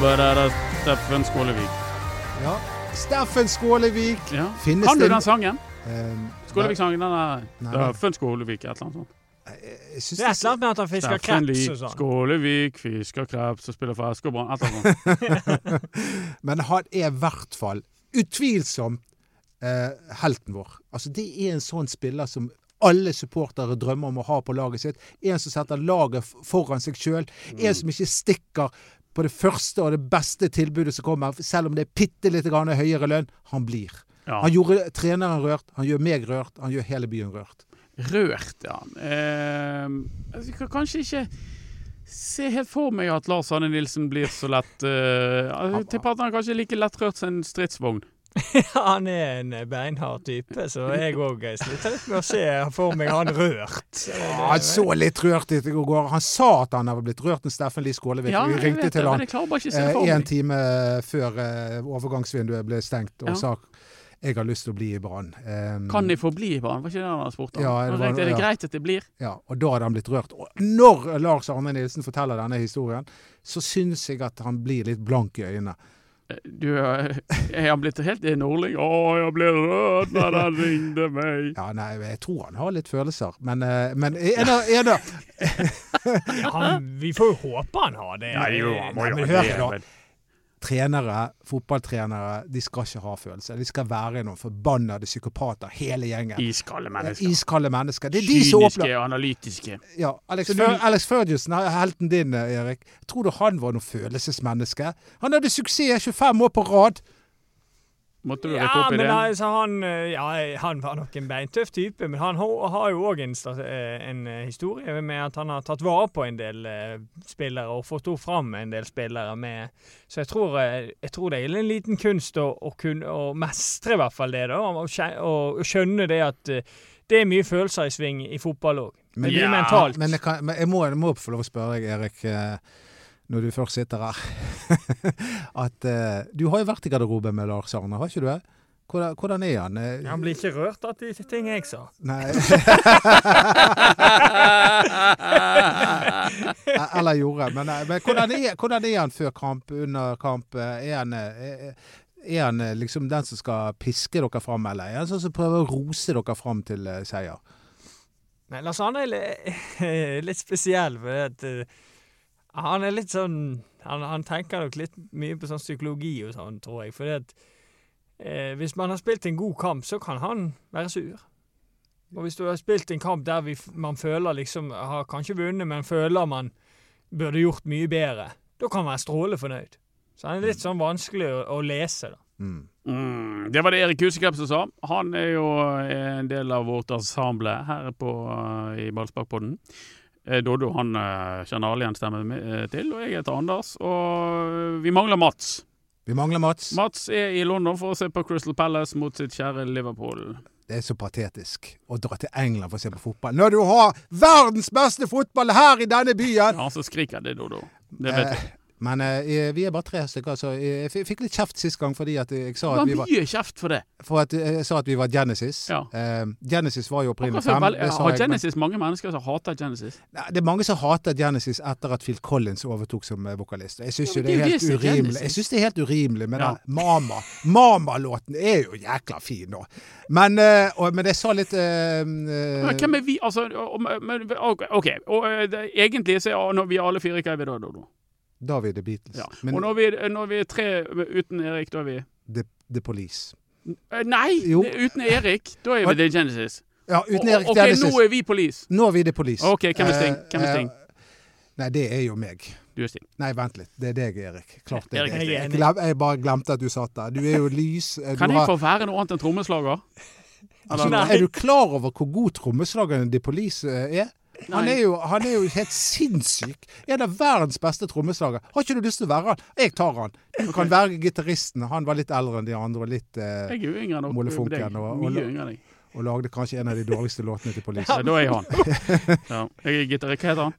Bare Steffen Skålevik. Ja. Steffen Skålevik. Ja. Finnes Kan du den sangen? Um, Skålevik-sangen, den er Steffen Skålevik, et eller annet sånt. Jeg synes Det er et eller annet med at han fisker kreps og sånn. Skålevik fisker kreps og spiller for Eskobrand et eller annet sånt. Men han er i hvert fall utvilsomt eh, helten vår. Altså, det er en sånn spiller som alle supportere drømmer om å ha på laget sitt. En som setter laget foran seg sjøl. En som ikke stikker på det første og det beste tilbudet som kommer, selv om det er bitte litt høyere lønn. Han blir. Ja. Han gjorde treneren rørt, han gjør meg rørt, han gjør hele byen rørt. Rørt, ja. Eh, jeg kan kanskje ikke se helt for meg at Lars Arne Nilsen blir så lett eh, Jeg tipper at han er kanskje like lettrørt som en stridsvogn. Han er en beinhard type, så jeg òg sliter litt med å se for meg han rørt. Ja, han så litt rørt ut i går. Han sa at han hadde blitt rørt når Steffen Lie Skålevik Ja, Vi ringte til det, han se eh, en time før eh, overgangsvinduet ble stengt og Ja. sa jeg har lyst til å bli i Brann. Um, Kan de få bli i Brann? Var ikke det han hadde spurt om? Ja, det Han var- tenkte, er det ja. greit at det blir? Ja, og da hadde han blitt rørt. Og når Lars Arne Nilsen forteller denne historien, så syns jeg at han blir litt blank i øynene. Du, jeg har blitt helt nordling. Å, jeg ble rød når han ringte meg. Ja, nei, jeg tror han har litt følelser, men, eh, men er det, er det? Ja, han, vi får jo håpe han har det. Ja, jo, han må jo det, trenere, fotballtrenere, de skal ikke ha følelser. De skal være noen forbannede psykopater, hele gjengen. Iskalde mennesker. Iskalde mennesker. Det er de som åpner Kyniske analytiske. Ja, Alex, du- Alex Ferguson, helten din, eh, Erik. Tror du han var noe følelsesmenneske? Han hadde suksess 25 år på rad. Måtte du Ja, rette opp i men det? altså, han, eh, ja, han var nok en beintøff type, men han har, har jo òg en, eh, en eh, historie med at han har tatt vare på en del spillere og fått henne fram en del spillere med Så jeg tror, jeg tror det er en liten kunst å, å kunne å mestre i hvert fall det, da. Og, skjønne det at det er mye følelser i sving i fotball òg. Men- Det blir Ja, mentalt. Men jeg, kan, men jeg, må, jeg må få lov å spørre deg, Erik, når du først sitter her At uh, Du har jo vært i garderoben med Lars Arne, har ikke du det? Hvordan, hvordan er han? Eh, han blir ikke rørt av de ting jeg sa. Nei Eller gjorde. Men, eh, men hvordan, er, hvordan er han før kamp, under kamp? Er han, er han liksom den som skal piske dere fram, eller er han sånn som prøver å rose dere fram til seier? Nei, Lars Arne er litt spesiell, for at eh, han er litt sånn han, han tenker nok litt mye på sånn psykologi og sånn, tror jeg. For at, eh, hvis man har spilt en god kamp, så kan han være sur. Og hvis du har spilt en kamp der vi, man føler liksom Har kanskje vunnet, men føler man burde gjort mye bedre, da kan man være strålende fornøyd. Så han er litt sånn vanskelig å, å lese, da. Mm. Mm, det var det Erik Huseklepp som sa. Han er jo en del av vårt ensemble her på, eh, i Ballsparkpodden. Eh, Doddo han eh, kjenner alle igjen stemmen eh, til, og jeg heter Anders. Og vi mangler Mats. Vi mangler Mats. Mats er i London for å se på Crystal Palace mot sitt kjære Liverpool. Det er så patetisk å dra til England for å se på fotball. Når du har verdens beste fotball her i denne byen! Ja, så skriker det, Dodo. Det vet jeg. Eh, men eh, vi er bare tre stykker, så jeg fikk litt kjeft sist gang fordi at jeg sa at vi var var, mye kjeft for det. for at jeg sa at vi var Genesis. Ja. Eh, Genesis var jo opprinnelig fem. vel, har jeg, men- Genesis mange mennesker som hater Genesis? Nei, Det er mange som hater Genesis etter at Phil Collins overtok som eh, vokalist. Jeg syns Ja, det det er helt det urimelig. Jeg synes det er helt urimelig med Ja. den Mama. Mama-låten er jo jækla fin nå. Men, eh, og, men jeg sa litt eh, eh, Men hvem er vi? Altså, Og, men, ok. Og, eh, det, egentlig så er vi alle fire hva er vi da, Doddo? Da er vi The Beatles. Ja. Men og når vi, når vi er tre uten Erik, da er vi the, the Police. Eh, Nei! Jo. Uten Erik, da er vi The Genesis. Ja, uten Erik ok, Genesis. nå er vi Police. Nå er vi The Police. Ok, hvem er Sting? Eh, Hvem er Sting? eh, nei, det er jo meg. Du er Sting. Nei, vent litt. Det er deg, Erik. Klart det er Erik er deg. Jeg, glem, jeg bare glemte at du satt der. Du er jo lys. eh, Du Kan jeg få være noe annet enn trommeslager? altså, er du klar over hvor god trommeslageren The Police eh, er? Han er, jo, han er jo helt sinnssyk. En av verdens beste trommeslagere. Har ikke du lyst til å være han? Jeg tar han. Du kan være gitaristen. Han var litt eldre enn de andre og litt eh, Jeg er jo yngre enn deg. Mye yngre enn deg. Og lagde kanskje en av de dårligste låtene til Police. Ja, da er jeg han. Ja. Jeg er gitarist. Hva heter han?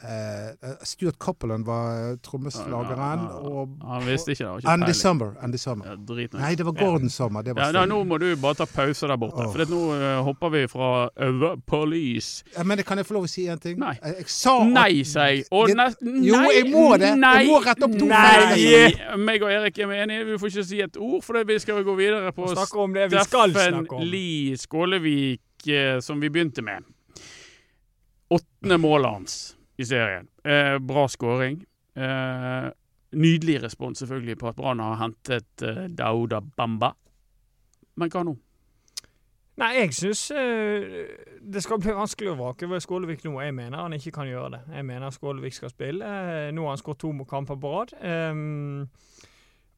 Eh, Stuart Copeland var trommeslageren. Ja. Og Han visste ikke det. Var ikke Andy peiling. Summer. Andy Summer. Ja, drit Nei, det var Gordon Summer. Det var Ja, da, nå må du bare ta pause der borte. oh. For nå eh, hopper vi fra The Police. Ja, Men kan jeg få lov å si en ting? Nei. Jeg, sa at- Nei, sier jeg. Og Jo, jeg må det. Jeg må rette opp to Nei! feil. Meg og Erik er enige. Vi får ikke si et ord, for det vi skal gå videre på Og om det vi Steffen. Lie Skålevik, eh, som vi begynte med. Åttende målet hans i serien. Eh, bra skåring. Eh, nydelig respons selvfølgelig på at Brann har hentet eh, Dauda Bamba. Men hva nå? Nei, jeg syns det skal bli vanskelig å vrake ved Skålevik nå. Jeg mener han ikke kan gjøre det. Jeg mener Skålevik skal spille. Eh, Nå har han skåret to kamper på rad. Um,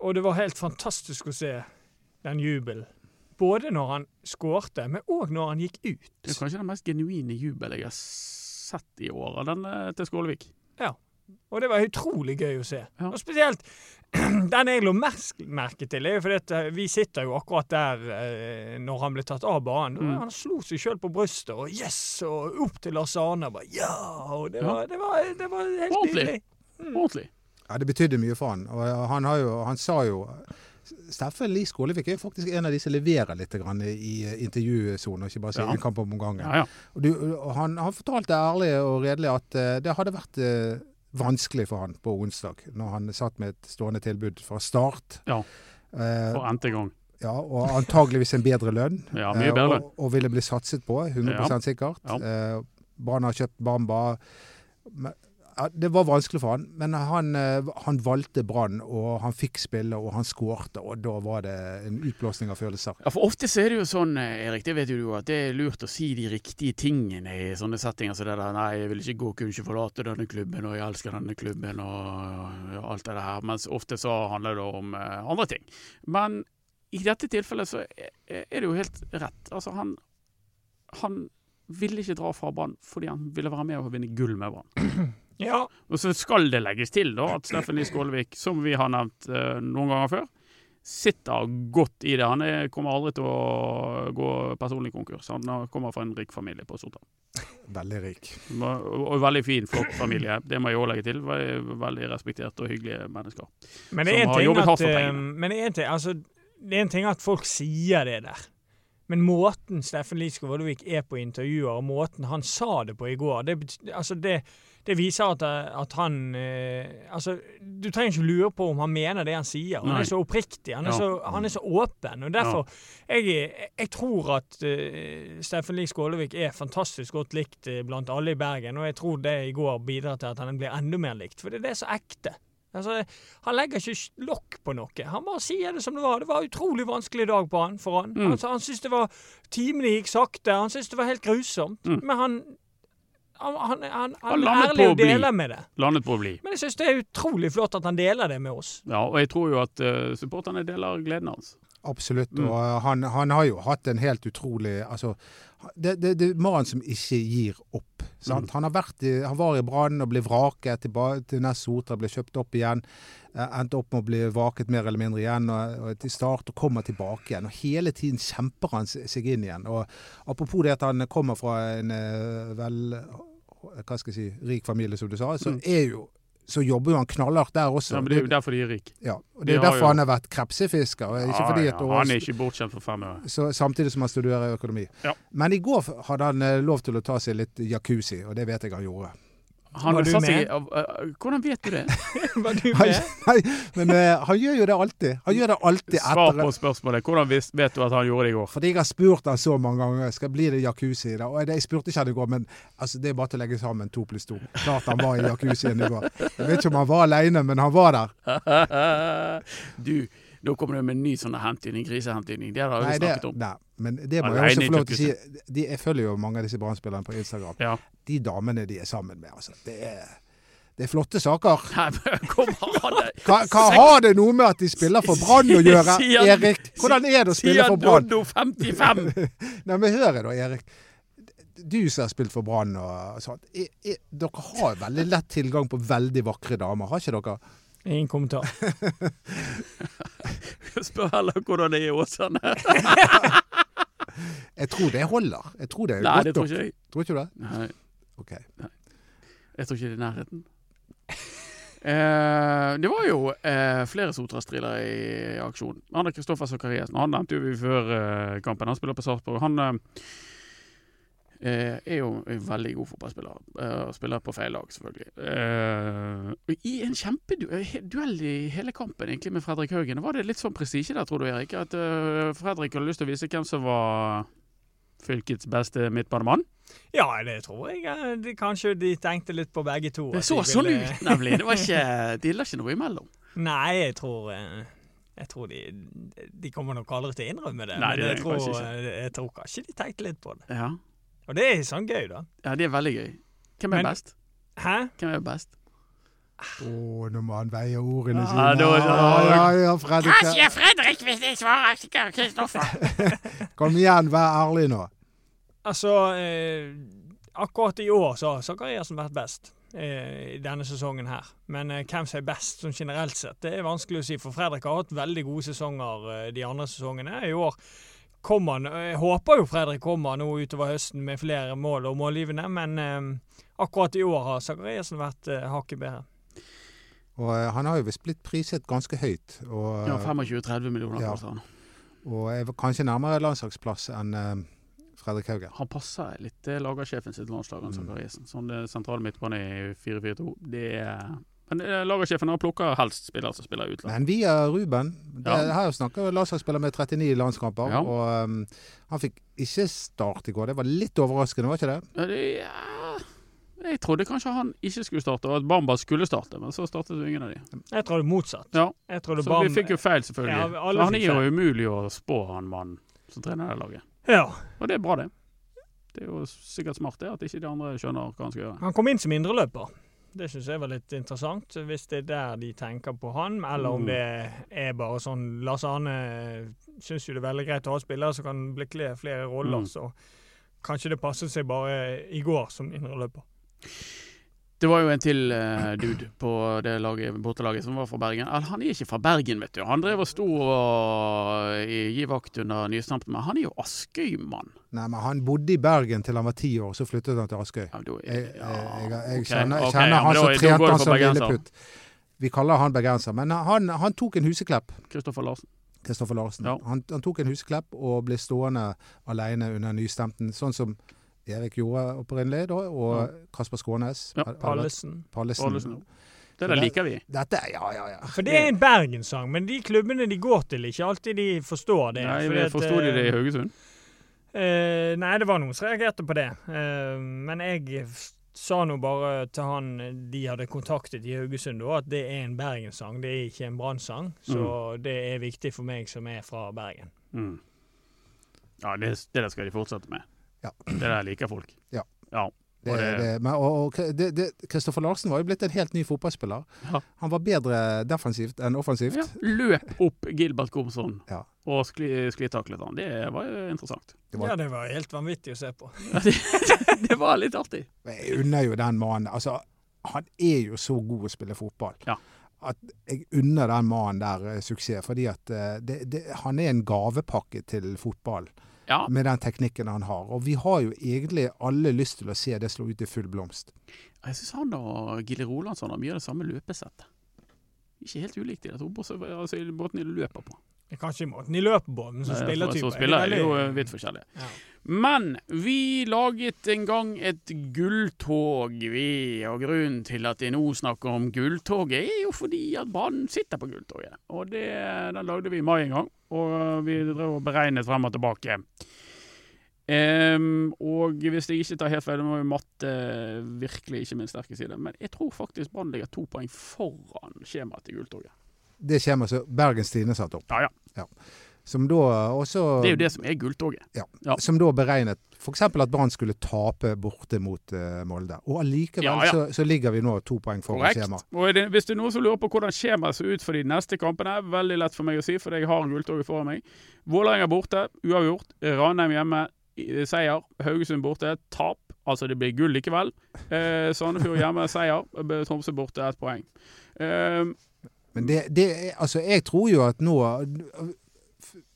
og det var helt fantastisk å se den jubelen. Både når han skårte, men òg når han gikk ut. Det er kanskje den mest genuine jubelen jeg har sett i år, av den eh, til Skålevik. Ja, Og det var utrolig gøy å se. Ja. Og spesielt den jeg lå mest merke til, er jo fordi at eh, vi sitter jo akkurat der eh, når han ble tatt av banen. Mm. Han slo seg sjøl på brystet og yes! Og opp til Lars Arne. Bare, ja! Og det Ja. var, det var, det var helt Ordentlig. nydelig. Mm. Ordentlig. Ja, det betydde mye for han. Og han, har jo, han sa jo Steffen Lie Skålevik er jo faktisk en av de som leverer litt grann i intervjusonen, ikke bare sier Ja. en kamp om gangen. Ja, ja. Og du, han, han fortalte ærlig og redelig at eh, det hadde vært eh, vanskelig for han på onsdag, når han satt med et stående tilbud fra start. Ja. Eh, For n-te gang. ja, og antageligvis en bedre lønn. Ja, mye eh, bedre. Og, og ville bli satset på, 100 sikkert. Ja. Eh, Brann har kjøpt Bamba. Men, det var vanskelig for han, men han, eh, han valgte Brann, og han fikk spille, og han skårte, og da var det en utblåsning av følelser. Ja, for ofte så er det jo sånn, eh, Erik, det vet jo du, at det er lurt å si de riktige tingene i sånne settinger som det der. Nei, jeg vil ikke gå, kunne ikke forlate denne klubben, og jeg elsker denne klubben, og alt det der. Mens ofte så handler det om eh, andre ting. Men i dette tilfellet så er det jo helt rett. Altså, han, han ville ikke dra fra Brann fordi han ville være med og vinne gull med Brann. Ja. Og så skal det legges til da at Steffen Lie Skålevik, som vi har nevnt uh, noen ganger før, sitter godt i det. Han er, kommer aldri til å gå personlig konkurs. Han kommer fra en rik familie på Sotra. Veldig rik. Og, og veldig fin, flott familie. Det må jeg òg legge til. Veldig, veldig respekterte og hyggelige mennesker. Men det er en ting at, eh, men det er en ting, altså, det er en ting at folk sier det der. Men måten Steffen Lie Skålevik er på intervjuer, og måten han sa det på i går, det, betyr... altså det, det viser at, at han eh, Altså, du trenger ikke lure på om han mener det han sier. Han Nei. er så oppriktig, han er, Ja. så, han er så åpen. Og derfor jeg, jeg tror at uh, Steffen Lie Skålevik er fantastisk godt likt uh, blant alle i Bergen, og jeg tror det i går bidrar til at han blir enda mer likt. For det, det er så ekte. Altså, han legger ikke lokk på noe. Han bare sier det som det var. Det var en utrolig vanskelig dag på han, for han. Mm. Altså, han syntes det var Timene gikk sakte. Han syntes det var helt grusomt. Mm. Men han han, han, han, er ærlig og deler med det. Landet på å bli. Men jeg syns det er utrolig flott at han deler det med oss. Ja, og jeg tror jo at uh, supporterne deler gleden hans. Absolutt. Mm. Og han, han har jo hatt en helt utrolig altså, Det, det, det er mannen som ikke gir opp. Sant? Mm. Han, har vært i, han var i Brann og ble vraket tilbake til Ness Sotra, ble kjøpt opp igjen. eh, Endte opp med å bli vaket mer eller mindre igjen og, og til start, og kommer tilbake igjen. Og Hele tiden kjemper han seg inn igjen. Og Apropos det at han kommer fra en eh, vel hva skal jeg si, rik familie, som du sa, så Mm. jo så jobber jo han knallhardt der også. Ja, men Det er jo derfor de er rike. Ja, og det er de derfor jo- han har vært krepsefisker. Ikke fordi at, ja, han er ikke bortskjemt for fem øre. så, samtidig som han studerer økonomi. Ja. Men i går hadde han eh, lov til å ta seg litt jacuzzi, og det vet jeg han gjorde. Han Var du med? seg i- av- av- Hvordan vet du det? Var du med? nei, men eh, han gjør jo det alltid. Han gjør det alltid Svar på spørsmålet. Hvordan vet du at han gjorde det i går? Fordi jeg har spurt han så mange ganger skal bli det jacuzzi. Da. Og jeg spurte ikke han i går, men altså, det er bare til å legge sammen to pluss to. Klart han var i jacuzzien i går. Jeg vet ikke om han var alene, men han var der. du, nå kommer det med en ny sånn krisehentydning. Det har vi snakket om. nei, men det må jeg også få lov til å si. De, jeg følger jo mange av disse brannspillerne på Instagram. Ja. De damene de er sammen med, altså. Det er, det er flotte saker. Nei, men Kom an! Hva, hva har det noe med at de spiller for Brann å gjøre, Erik? Hvordan er det å spille for Brann? Doddo 55! Nei, men hør da, Erik. du som har spilt for Brann og sånt, er, er, dere har veldig lett tilgang på veldig vakre damer, har ikke dere? Ingen kommentar. Spør heller hvordan det er i Åsane. Jeg tror det holder. Jeg tror det er Nei, godt det tror ikke jeg. Tror ikke du det? Nei, Ok. jeg tror ikke det er i nærheten. Eh, det var jo eh, flere Sotra-striler i aksjon. Er Kristoffer Sakariassen. Han nevnte jo vi før eh, kampen. Han spiller på Sarpsborg. Han eh, er jo en veldig god fotballspiller. Eh, og spiller på feil lag, selvfølgelig. Eh, og I en kjempeduell i hele kampen egentlig med Fredrik Haugen. Var det litt sånn prestisje der, tror du, Erik? At eh, Fredrik hadde lyst til å vise hvem som var fylkets beste midtbanemann? Ja, det tror jeg. eh, De, kanskje de tenkte litt på begge to. Det så sånn ville- ut, nemlig. Det var ikke, de la ikke noe imellom. Nei, jeg tror eh, Jeg tror de De kommer nok aldri til å innrømme det. Nei, men det jeg tror, eh, jeg tror kanskje de tenkte litt på det. Ja. Og det er sånn gøy, da. ja, det er veldig gøy. Hvem er Men- best? Hæ? Hvem er best? Å, nå må han veie ordene Ja, sine. da er det- Ja, ja, ja, Fredrik. Fredrik hvis jeg svarer Kristoffer? Kom igjen, vær ærlig nå. Altså eh, Akkurat i år så har Zakariassen vært best eh, i denne sesongen her. Men eh, hvem som er best sånn generelt sett, det er vanskelig å si. For Fredrik har hatt veldig gode sesonger eh, de andre sesongene. I år kommer han Jeg håper jo Fredrik kommer nå utover høsten med flere mål og målgivende, men eh, akkurat i år har Zakariassen vært eh, hakket bedre. Og eh, han har jo visst blitt priset ganske høyt. Og, Ja, 25-30 millioner Ja. han. og er kanskje nærmere landslagsplass enn eh, Fredrik Hauge. Han passer litt til lagersjefen sitt landslag, Mm. Zakariassen. Sånn det sentrale midtbane i 4-4-2. Det er Men eh, lagersjefen har plukka helst spillere som spiller utlandet. Men via Ruben det, Ja. Her snakker landslagsspiller med 39 landskamper. Ja. Og um, han fikk ikke start i går. Det var litt overraskende, var ikke det? Ja, jeg trodde kanskje han ikke skulle starte, og at Bamba skulle starte, men så startet jo ingen av de. Jeg tror det er motsatt. Ja. Jeg tror Så Bamba... vi fikk jo feil, selvfølgelig. Ja, han er jo umulig å spå, han mannen som trener det laget. Ja. Og det er bra, det. Det er jo sikkert smart det, at ikke de andre skjønner hva han skal gjøre. Han kom inn som indreløper. Det syns jeg var litt interessant, hvis det er der de tenker på han, eller om Mm. det er bare sånn Lars Arne syns jo det er veldig greit å ha spillere som kan bekle flere roller, Mm. så kanskje det passet seg bare i går som indreløper. Det var jo en til uh, dude på det laget, bortelaget som var fra Bergen. Han er ikke fra Bergen, vet du. Han drev og sto og i- gi vakt under nystampen, men han er jo Askøy-mann. Nei, men Han bodde i Bergen til han var ti år, så flyttet han til Askøy. Ja, Jeg, jeg, jeg, jeg kjenner, ok, kjenner okay, han som trente han som lilleputt. Vi kaller han bergenser. Men han, han tok en huseklepp, Kristoffer Larsen. Kristoffer Larsen. Ja. Han, han tok en huseklepp og ble stående alene under nystemten, sånn som Erik Jorda opprinnelig, da, og Ja. Kasper Skånes. Ja, Pallesen. Pallesen. Der liker vi. Dette, ja, ja, ja. For det er en bergenssang, men de klubbene de går til, ikke alltid de forstår det. Nei, Forsto de det i eh, Haugesund? Uh, nei, det var noen som reagerte på det. Uh, men jeg sa nå bare til han de hadde kontaktet i Haugesund, da, at det er en bergenssang, det er ikke en brannsang. Så Mm. det er viktig for meg som er fra Bergen. Mm. Ja, det, det der skal de fortsette med. Ja. Det der liker folk. Ja. ja. Det, Og det- det, men, og, og, det, det, Kristoffer Larsen var jo blitt en helt ny fotballspiller. Ja. Han var bedre defensivt enn offensivt. Ja, løp opp Gilbert Komsson Ja. og skli, sklitaklet han. Det var jo interessant. Det var- Ja, det var helt vanvittig å se på. Det, var litt artig. Jeg unner jo den mannen Altså, han er jo så god å spille fotball. Ja. At jeg unner den mannen der eh, suksess. Fordi at eh, det, det, han er en gavepakke til fotball Ja, med den teknikken han har. Og vi har jo egentlig alle lyst til å se det slå ut i full blomst. jeg syns han og Gilly Rolandsson har mye av det samme løpesettet. Ikke helt ulikt i det, fra altså, i måten de løper på. Det er kanskje i måten de løper på, men som spillertype er spiller er jo eh, vidt forskjellig. Ja. Men vi laget en gang et gulltog, vi. Og grunnen til at de nå snakker om gulltoget, er jo fordi at Brann sitter på gulltoget. Og det, den lagde vi i mai en gang, og vi drev og beregnet frem og tilbake. Um, og hvis jeg ikke tar helt feil, må jo matte virkelig ikke min sterke side, men jeg tror faktisk Brann ligger to poeng foran skjemaet til gulltoget. Det kommer så Bergens Tidende satt opp. Ja, ja. Som da også Det er jo det som er gulltoget. ja. Som da beregnet f.eks. at Brann skulle tape borte mot uh, Molde. Og allikevel Ja, ja. Så, så ligger vi nå to poeng foran Korrekt. skjema. Og det, hvis det er noen som lurer på hvordan skjemaet ser ut for de neste kampene, veldig lett for meg å si, for jeg har gulltoget foran meg. Vålerenga borte, uavgjort. Ranheim hjemme, seier. Haugesund borte, tap. Altså det blir gull likevel. Eh, Sandefjord hjemme, seier. Eh, Tromsø borte, ett poeng. Eh, Men det, det altså, jeg tror jo at nå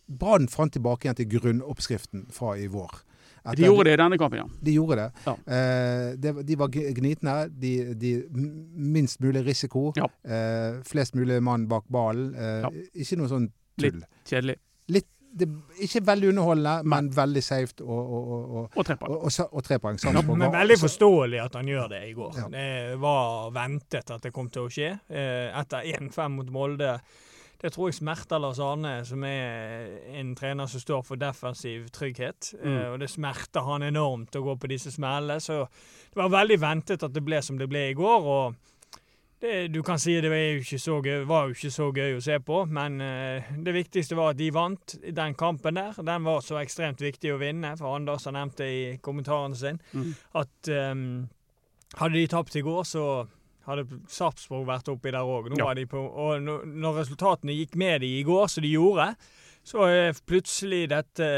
Brann fant tilbake igjen til grunnoppskriften fra i vår. Etter, de gjorde det i denne kampen, ja. De gjorde det. Ja. Eh, de, de var gnitne. De, de minst mulig risiko. Ja. Eh, flest mulig mann bak ballen. Eh, Ja. Ikke noe sånn tull. Litt Kjedelig. Litt, det, ikke veldig underholdende, men veldig safe og, og, og, og, Og tre poeng. og, og, og tre. Ja, men veldig forståelig at han gjør det i går. Ja. Det var ventet at det kom til å skje. Eh, Etter 1-5 mot Molde. Det tror jeg smerter Lars Arne, som er en trener som står for defensiv trygghet. Eh, Mm. Og det smerter han enormt å gå på disse smellene. Så det var veldig ventet at det ble som det ble i går. og det, du kan si det var jo ikke så gøy, var jo ikke så gøy å se på, men eh, det viktigste var at de vant den kampen der. Den var så ekstremt viktig å vinne, for Anders har nevnt det i kommentaren sin Mm. at ehm, hadde de tapt i går, så hadde Sarpsborg vært oppi der òg. Ja. Og når resultatene gikk med de i går, som de gjorde, så plutselig dette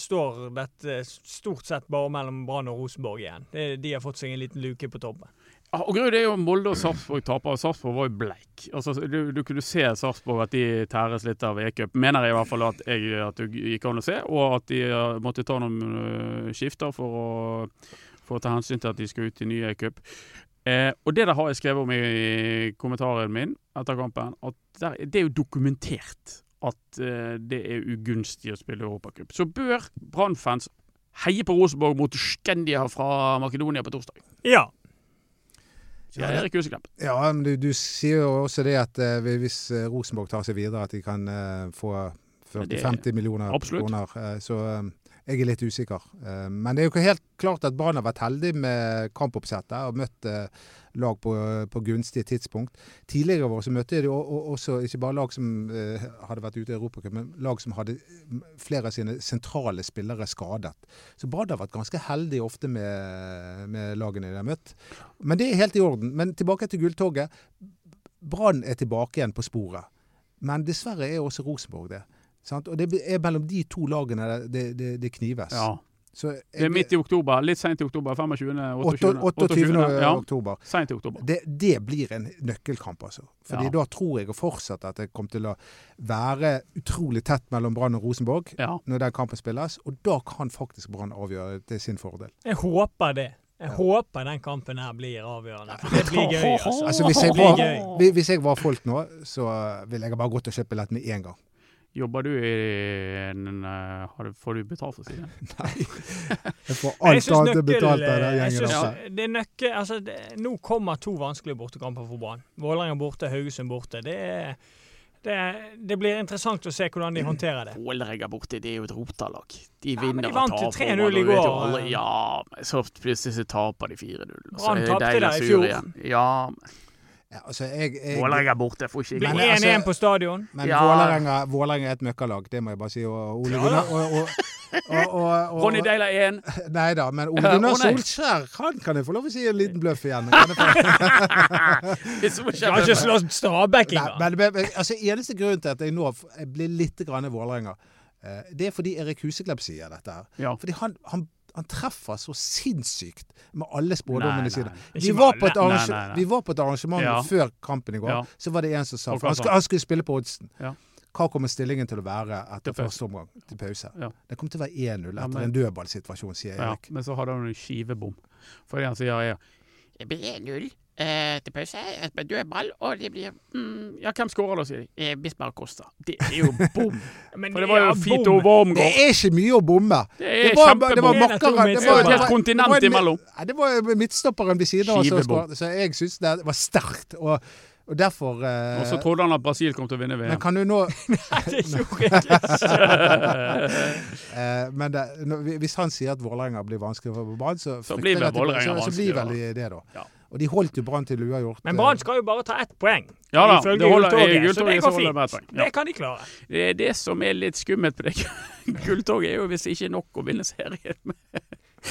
står dette stort sett bare mellom Brann og Rosenborg igjen. Det, de har fått seg en liten luke på toppen. Ja, og det er jo Molde og Sarpsborg taper, Sarpsborg var jo bleik. Altså, du, du kunne se Sarpsborg at de tæres litt av e-cup. Mener jeg i hvert fall at, jeg, at du gikk an å se, og at de eh, måtte ta noen øh, skifter for å, for å ta hensyn til at de skal ut i ny e-cup. Eh, og det der har jeg skrevet om i kommentaren min etter kampen, at der, det er jo dokumentert at eh, det er ugunstig å spille Europacup. Så bør Brann-fans heie på Rosenborg mot Skendia fra Makedonia på torsdag. Ja. Sier Erik Huseklepp. Ja, men du, du sier jo også det at eh, hvis eh, Rosenborg tar seg videre, at de kan få 40-50 millioner absolutt. kroner. Så jeg er litt usikker. Eh, men det er jo ikke helt klart at Brann har vært heldig med kampoppsettet og møtt eh, lag på, på gunstige tidspunkt. Tidligere år så møtte de også ikke bare lag som eh, hadde vært ute i Europacup, men lag som hadde flere av sine sentrale spillere skadet. Så Brann har vært ganske heldig ofte med, med lagene de har møtt. Men det er helt i orden. Men tilbake til Gulltoget. Brann er tilbake igjen på sporet. Men dessverre er også Rosenborg det. Sant? Og det er mellom de to lagene det, det, det knives. Ja. Så Det er midt i oktober. Litt seint i oktober. 25. 28. 28. Ja, oktober. Sent i oktober. Det, det blir en nøkkelkamp, altså. Fordi Ja. da tror jeg fortsatt at det kommer til å være utrolig tett mellom Brann og Rosenborg Ja. når den kampen spilles. Og da kan faktisk Brann avgjøre til sin fordel. Jeg håper det. Jeg Ja. håper den kampen her blir avgjørende. For det blir gøy, altså. Altså, hvis, jeg var, hvis jeg var folk nå, så ville jeg bare gått og kjøpt billett med en gang. Jobber du i en eh, har du, Får du betalt for å si det? Nei. Jeg får alt annet betalt av den gjengen. synes det er nøkkel, altså det, nå kommer to vanskelige bortekamper for Brann. Vålerenga borte, Haugesund borte. Det, det, det blir interessant å se hvordan de håndterer det. Vålerenga borte, det er jo et rotalag. De Ja, og taper. de vant og 3-0 i går. Ja, så plutselig så taper de 4-0. Brann tapte der i fjor. igjen. Ja, Ja, altså, jeg, jeg, Vålerenga borte får ikke Blir Men, gå. altså- 1-1 på stadion. men Ja. Vålerenga, Vålerenga er et møkkalag, det må jeg bare si. Og Ole Gunnar og, og, og, og, og, Ronny Deila 1. Nei da, men Ole Gunnar. Solskjær, han kan jeg få lov å si en liten bløff igjen. Kan jeg Skal ikke slå Stabæk engang. altså, eneste grunn til at jeg nå jeg blir litt grann Vålerenga, eh, det er fordi Erik Huseklepp sier dette her. Ja. Fordi han, han, han treffer så sinnssykt med alle spådommene sine. Vi var, på et arrangement Ja. før kampen i går. Ja. Så var det en som sa han, han? skulle spille på oddsen. Ja. Hva kommer stillingen til å være etter første omgang? Til pause. Det kommer til å være 1-0 Ja, etter en dødballsituasjon, sier Ja, Erik. men så hadde han en skivebom. For det han sier er Det blir 1-0 eh, til pause. Et dødball, og det blir mm, Ja, hvem skårer da, sier de. Eh, Bismar Costa. Det er jo bom! Men For det var jo Fito bom. Det er ikke mye å bomme! Det er Det var, det var makkeren Det var et helt kontinent imellom. Det var midtstopperen ved siden av skåret, Så jeg syns det var sterkt. Og, og derfor eh, Og så trodde han at Brasil kom til å vinne Men kan du nå Det gjorde jeg ikke. eh, Men det, når- hvis han sier at Vålerenga blir vanskelig for Brann, så, Så frykter blir vel det- så, så det, da. Ja. Og de holdt jo Brann til uavgjort. Men eh, Brann skal jo bare ta ett poeng. Ja da, det holder, i Gulltoget, så det går fint. Ja. Det kan de klare. Det det som er litt skummelt på det Gulltoget, er jo hvis det ikke er nok å vinne serien med.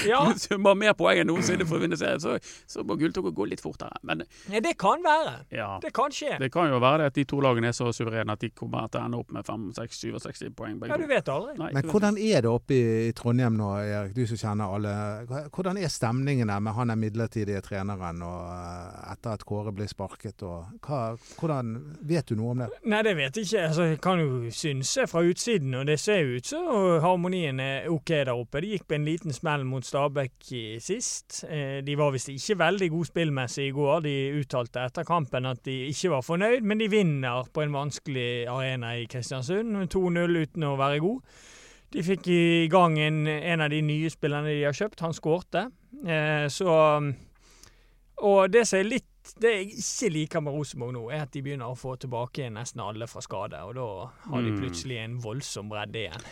Ja, summer mer poeng enn noensinne for å vinne serien, så, så må gulltoget gå litt fortere. Men ja, det kan være. ja, Det kan skje. det kan jo være det at de to lagene er så suverene at de kommer til å ende opp med 5-6-67 poeng Ja, du vet aldri. Nei, Men hvordan er det oppe i, Trondheim nå, Erik, du som kjenner alle. Hvordan er stemningen der med han er midlertidige treneren og eh, etter at Kåre blir sparket? Og hva, hvordan, vet du noe om det? Nei, det vet jeg ikke. Altså, jeg kan jo synse fra utsiden, og det ser jo ut så harmonien er OK der oppe. Det gikk på en liten smell mot Stabæk sist. Eh, De var visst ikke veldig god spillmessig i går. De uttalte etter kampen at de ikke var fornøyd, men de vinner på en vanskelig arena i Kristiansund. 2-0 uten å være god. De fikk i gang en, en av de nye spillerne de har kjøpt. Han skårte. Eh, så Og det som er litt det jeg ikke liker med Rosenborg nå, er at de begynner å få tilbake nesten alle fra skade. Og da har de Mm. plutselig en voldsom bredde igjen.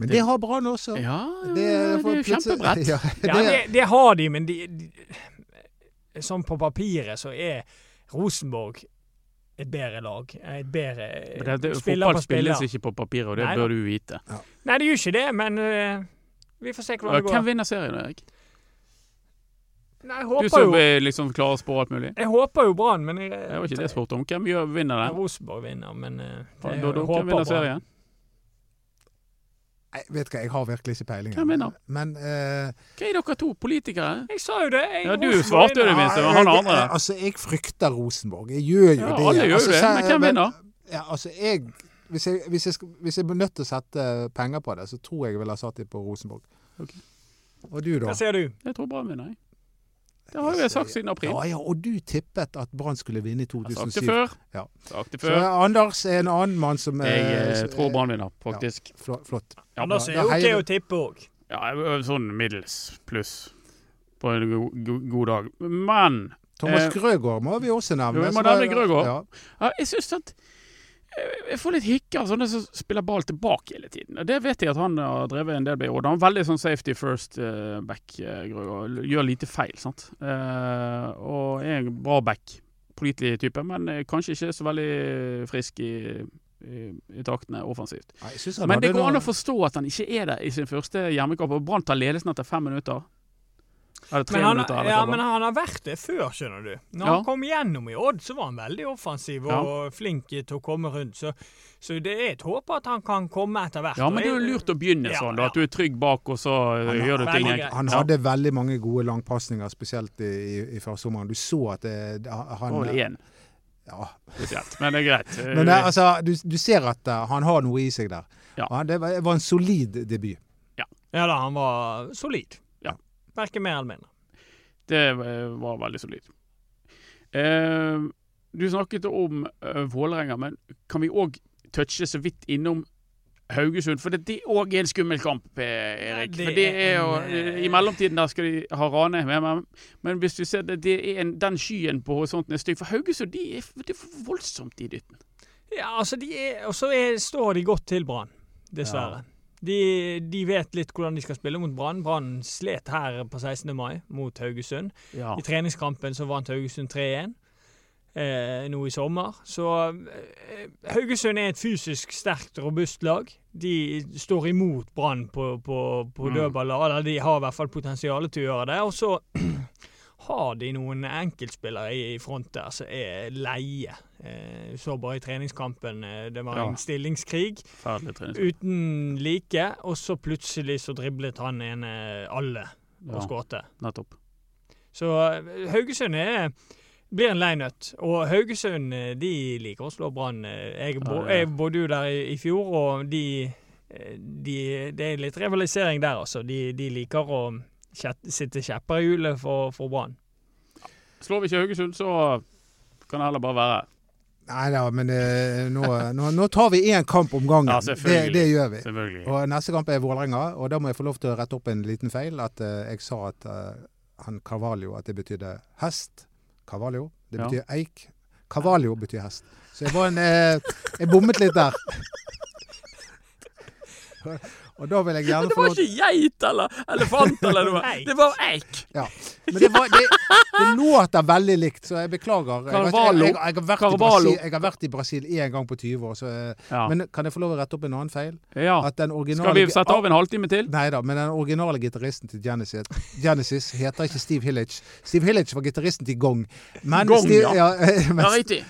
Men det har Brann også. Ja, Det, det er jo kjempebrett. Ja, Ja, det, det, det har de, men de, de Sånn på papiret så er Rosenborg et bedre lag. Et bedre spiller det, det, spiller fotball på spiller. spilles ikke på papiret, og det Nei bør du vite. Nei, det gjør ikke det, men uh, vi får se hvordan det går. Hvem vinner serien, Erik? Nei, jeg Du som jo, er liksom klarer å spå alt mulig. jeg håper jo Brann, men jeg, Det var ikke det jeg spurte om. Hvem gjør, vinner Ja, den? Rosenborg vinner, men uh, Da, jeg da, da, håper Brann. Nei, vet hva, jeg har virkelig ikke peiling. Hvem vinner? Men eh, Hva er dere to politikere? Jeg sa jo det. Jeg, Ja, du Rosenborg svarte jo det minste, men han andre jeg, altså, jeg frykter Rosenborg. Jeg gjør jo Ja, det. alle gjør altså, det, men hvem vinner? Ja, altså, jeg, hvis, jeg, hvis, jeg hvis jeg blir nødt til å sette penger på det, så tror jeg jeg ville ha satt det på Rosenborg. Ok. Og du, da? Hva ser du? Jeg tror Brann vinner. jeg. Det har jo jeg sagt siden april. Ja, ja, og du tippet at Brann skulle vinne i 2007. Jeg har sagt det før. Ja. Sagt det før. Så. Anders er en annen mann som Jeg eh, eh, tror Brann vinner, faktisk. Flott. flott. Ja, Anders da- er jo OK å tippe òg. Ja, sånn middels pluss på en go go god dag. Men Thomas Eh, Grøgaard må vi også nevne. jo, vi må nevne Grøgaard. Ja. ja, jeg syns at eh, jeg får litt hikker av sånne som spiller ball tilbake hele tiden. Det vet jeg at han har drevet en del med. Og han er veldig sånn safety first eh, back, eh, Grøgaard. Gjør lite feil, sant. Eh, og er en bra back. Pålitelig type, men eh, kanskje ikke så veldig frisk i, i, i taktene offensivt. Nei, Men det går an å forstå at han ikke er der i sin første hjemmekamp. Og Brann tar ledelsen etter fem minutter. Eller tre Men han, minutter. Eller ja, men han har vært det før, skjønner du. Når Ja. han kom gjennom i Odd, så var han veldig offensiv Ja. og flink til å komme rundt. Så, så det er et håp at han kan komme etter hvert. ja, men det er jo lurt å begynne Ja, sånn. Da, at du er trygg bak, og så eh, Han gjør du ting Han. Han Ja. hadde veldig mange gode langpasninger, spesielt i, i, i førsommeren. Du så at det, han vel én ja. spesielt. Men det er greit. Eh, Men det, altså, du, du ser at uh, han har noe i seg der. Ja. Og han, det var, var en solid debut. Ja da, han var solid. Ja. Verken mer eller mindre. Det eh, var veldig solid. Eh, du snakket om uh, Vålerenga, men kan vi òg touche så vidt innom Haugesund? For det, det er òg en skummel kamp, eh, Erik. Det For det er jo, eh, I mellomtiden der skal de ha Rane med, men, men hvis du ser det, det er en, den skyen på horisonten er stygg. For Haugesund de er, det er voldsomt i dytten. Ja, altså, de er, og så er, står de godt til Brann, dessverre. De, de vet litt hvordan de skal spille mot Brann. Brann slet her på 16. mai mot Haugesund. Ja. I treningskampen så vant Haugesund 3-1 eh, nå i sommer. Så eh, Haugesund er et fysisk sterkt, robust lag. De står imot Brann på, på, på Mm. dødballer. De har i hvert fall potensial til å gjøre det. Og så har de noen enkeltspillere i, i front der som er leie. Eh, så bare i treningskampen eh, det var Ja. en stillingskrig uten like, og så plutselig så driblet han ene alle og Ja, skårte. nettopp. Så eh, Haugesund er, blir en lei nøtt. Og Haugesund eh, de liker å slå Brann. Eh, Jeg, bo, Ja, ja. jeg bodde jo der i, i fjor, og de, eh, de Det er litt rivalisering der, altså. De, de liker å sitte kjepper i hjulet for, for Brann. Slår vi ikke Haugesund, så kan det heller bare være. Nei da, men eh, nå, nå, nå tar vi én kamp om gangen. Ja, det, det gjør vi. Selvfølgelig. Og Neste kamp er Vålerenga, og da må jeg få lov til å rette opp en liten feil. At uh, jeg sa at uh, han Carvalho at det betydde hest. Carvalho. Det Ja. betyr eik. Carvalho betyr hest. Så jeg var en eh, Jeg bommet litt der. Og da vil jeg gjerne Det var ikke geit eller elefant eller noe. Det var eik. Ja. Men det, var, det, det låter veldig likt, så jeg beklager. Carvalho. jeg, jeg, jeg, har vært i Brasil, jeg har vært i Brasil én gang på 20 år, så, eh, Ja. men kan jeg få lov å rette opp en annen feil? ja. At den Skal vi sette av en halvtime til? Nei da, men den originale gitaristen til Genesis, Genesis heter ikke Steve Hillage. Steve Hillage var gitaristen til Gong. Men Gong, Steve, ja. men Ja, riktig.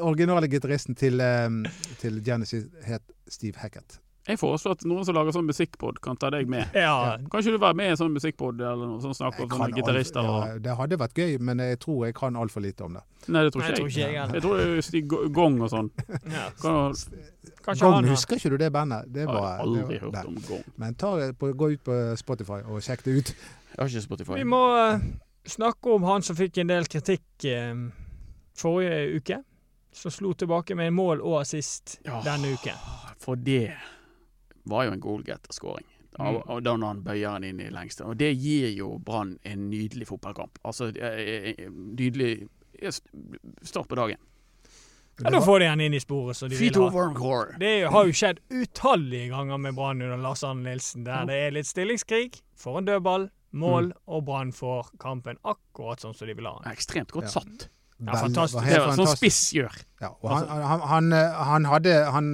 Originale gitaristen til, um, til Genesis het Steve Hackett. Jeg foreslår at noen som lager sånn musikkpod, kan ta deg med. Ja. Kan ikke du være med i en sånn musikkpod eller noe sånn snakk om sånne gitarister? og- ja, det hadde vært gøy, men jeg tror jeg kan altfor lite om det. Nei, det tror Nei, jeg ikke tror ikke jeg jeg. Jeg tror er Gong og sånn. Ja. Kan- Gong, husker ikke du det bandet? Det Jeg har aldri det var- hørt om Gong. Men ta, på, gå ut på Spotify og sjekk det ut. Jeg har ikke Spotify. Vi må uh, snakke om han som fikk en del kritikk uh, forrige uke. Som slo tilbake med en mål og assist Ja. denne uken. For det var jo en goalgetter-skåring. Mm. Og og da når han bøyer den inn i lengste. Og det gir jo Brann en nydelig fotballkamp. Altså nydelig start på dagen. Ja, da får de han inn i sporet som de vil ha. over core. Det har jo skjedd utallige ganger med Brann under Lars Arne Nilsen, der det er litt stillingskrig, får en dødball, mål, Mm. og Brann får kampen akkurat sånn som de vil ha den. Ekstremt godt satt. Ja, fantastisk. Det er sånn fantastisk. spiss gjør. Ja, og han, han, han, eh, han hadde han,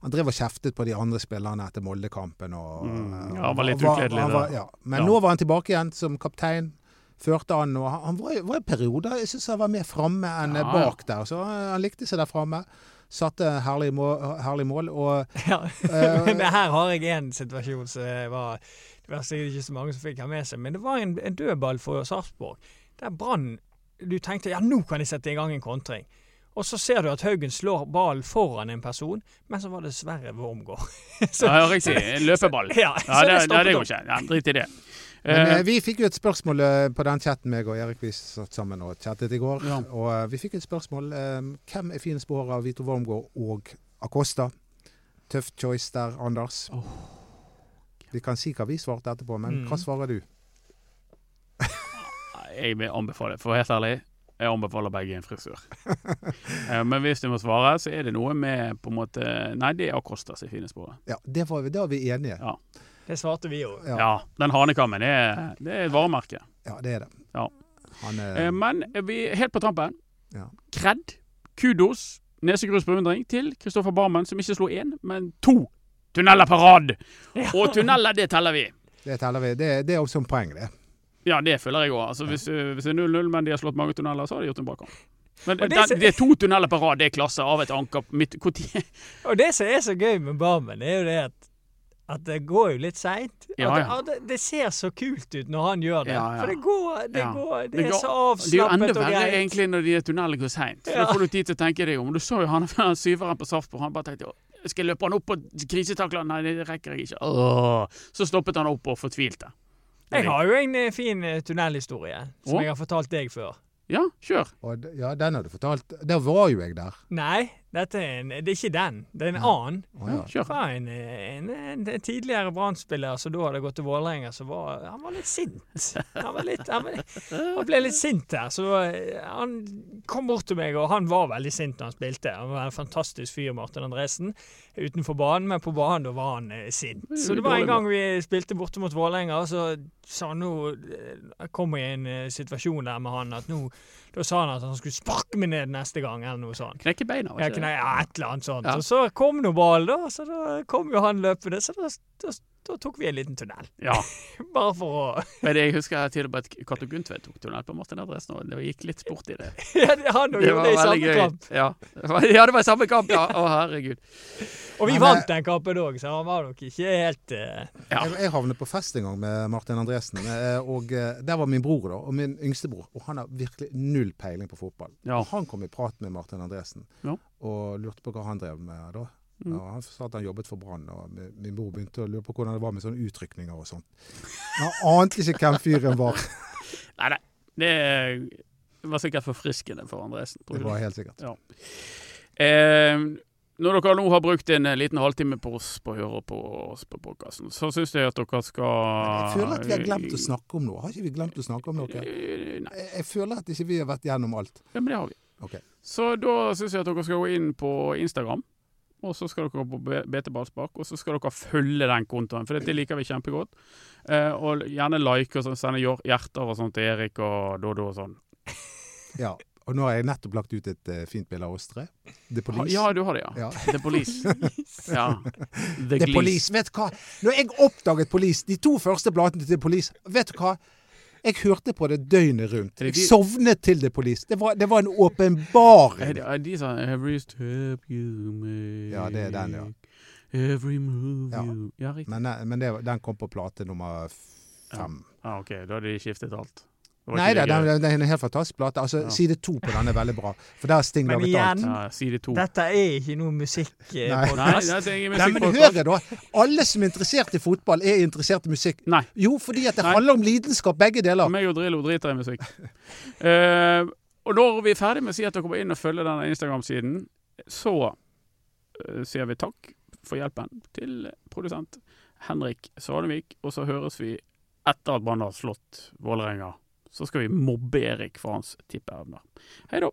han drev og kjeftet på de andre spillerne etter Molde-kampen. Mm, ja, han var litt ukledelig han Ja. Men Ja. nå var han tilbake igjen som kaptein. Førte an, og han, han var, var i perioder Jeg syns han var mer framme enn Ja, bak der. Så han, han likte seg der framme. Satte herlig mål, herlig mål og Ja. eh, Men her har jeg en situasjon som var Det var sikkert ikke så mange som fikk ha med seg, men det var en, en dødball for Sarpsborg. Der Brann Du tenkte ja, nå kan de sette i gang en kontring. Og så ser du at Haugen slår ballen foran en person, men så var det Sverre Wormgård. Så- Ja, riktig. En løpeball. Ja, Ja, det, det det, det går ikke. Ja, drit i det. Men Eh, eh, vi fikk jo et spørsmål eh, på den chatten meg og Erik vi satt sammen og chattet i går. Ja. Og vi fikk et spørsmål. eh, hvem er finest på håret av Vito Wormgård og Acosta? Tøff choice der, Anders. Vi kan si hva vi svarte etterpå, men Mm. hva svarer du? jeg vil anbefale, for helt ærlig, jeg anbefaler begge en frisør. Eh, Men hvis du må svare, så er det noe med på en måte Nei, det er Acosta som er finest på. Ja, det var vi, da er vi enige. Ja. Det svarte vi òg. Ja, Ja, den hanekammen, det er, det er et varemerke. ja det er det. Ja. Han er, Eh, Men vi er helt på trampen. Ja. Kred, kudos, nesegrus beundring til Kristoffer Barmen, som ikke slo én, men to tunneler på rad. Og tunneler, det teller vi. det teller vi. Det, det er også en poeng, det. Ja, det føler jeg òg. Altså, hvis, eh, hvis det er 0-0, men de har slått mange tunneler, så har de gjort en bra kamp. Men det den, det er to tunneler på rad, det er klasse av et anker tid- Og det som er så gøy med Barmen, er jo det at at det går jo litt seint. Ja, ja. At det ser så kult ut når han gjør det. Ja. For det går, det, går, det, Det er og greit. Det er jo enda verre egentlig når de tunnelene går seint. Da får du tid til å tenke deg om. Du så jo han, han syveren på Sarpsborg. Han bare tenkte jo, skal jeg løpe han opp og krisetakle han? Nei, det rekker jeg ikke. Åh. Så stoppet han opp og fortvilte. Jeg har jo en eh, fin eh, tunnelhistorie som Å? jeg har fortalt deg før. Ja, kjør. Og d- ja, den har du fortalt. Der var jo jeg der. Nei, dette er en, det er ikke den. Det er en annen. Oh, ja. Kjør. Det en, en, en, tidligere Brann-spiller som da hadde gått til Vålerenga, som var Han var litt sint. Han, var litt, han, var, han ble litt sint her. Så eh, han kom bort til meg, og han var veldig sint når han spilte. Han var en fantastisk fyr, Martin Andresen, utenfor banen, men på banen da var han eh, sint. Så det var en gang vi spilte borte mot Vålerenga, så sa han nå eh, kom i en situasjon der med han at nå Da sa han at han skulle sparke meg ned neste gang, eller noe sånt. Knekke beina. var ikke det? ja, et eller annet sånt. Ja. Og så kom nå ballen, da. Så da kom jo han løpende. Så da, da, da tok vi en liten tunnel. Ja. Bare for å Men jeg husker til og med at Cato Guntvedt tok tunnel på Martin Andresen, og det gikk litt sport i det. Ja, det- han og gjorde det i samme kamp. Ja. ja, det var i samme kamp, ja. Å, herregud. Og vi Men, vant den kampen òg, så han var nok ikke helt uh... Ja. Jeg, jeg havnet på fest en gang med Martin Andresen, eh, og eh, der var min bror da, og min yngstebror. Og han har virkelig null peiling på fotball. Ja. Og han kom i prat med Martin Andresen Ja. og lurte på hva han drev med da. Mm. Ja, han sa at han jobbet for Brann, og min, mor begynte å lure på hvordan det var med sånne utrykninger og sånt. Han ante ikke hvem fyren var. Nei, nei. Det var sikkert forfriskende for Andresen. tror Det var helt sikkert. Eh, når dere nå har brukt en eh, liten halvtime på oss på å høre på oss på podkasten, så syns jeg at dere skal Jeg føler at vi har glemt å snakke om noe. Har ikke vi glemt å snakke om noe? Eh, Nei, jeg føler at ikke vi har vært gjennom alt. ja, men det har vi. Okay. Så da syns jeg at dere skal gå inn på Instagram. Og så skal dere gå på BT Ballspark, og så skal dere følge den kontoen, for det liker vi kjempegodt. Eh, og gjerne like og sånn, sende hjerter og sånt til Erik og Dodo og sånn. Ja. Og nå har jeg nettopp lagt ut et uh, fint bilde av oss tre. The Police. Ja, du har det, ja. Ja. The Police. ja. The, The Police. Vet du hva? Når jeg oppdaget Police, de to første platene til Police, vet du hva? Jeg hørte på det døgnet rundt. Jeg sovnet til The Police. Det var, det var en åpenbaring. er de som Every step you make Ja, det er den, ja. Every move Ja. you Ja, riktig. Men, eh, men det, den kom på plate nummer fem. Ah, OK, da hadde de skiftet alt. Det Nei da, det den er en helt fantastisk plate. Altså, Ja. Side to på den er veldig bra. For der har Sting laget alt. igjen, ja, Side to. dette er ikke noe musikk eh, men musikkpodkast. hør da. Alle som er interessert i fotball, er interessert i musikk. Nei. Jo, fordi at det Nei. handler om lidenskap, begge deler. Meg og Drillo driter i musikk. uh, og når vi er ferdig med å si at dere kommer inn og følger denne Instagram-siden, så uh, sier vi takk for hjelpen til produsent Henrik Svanevik. Og så høres vi etter at Brann har slått Vålerenga. Så skal vi mobbe Erik for hans tippeevner. Hei da.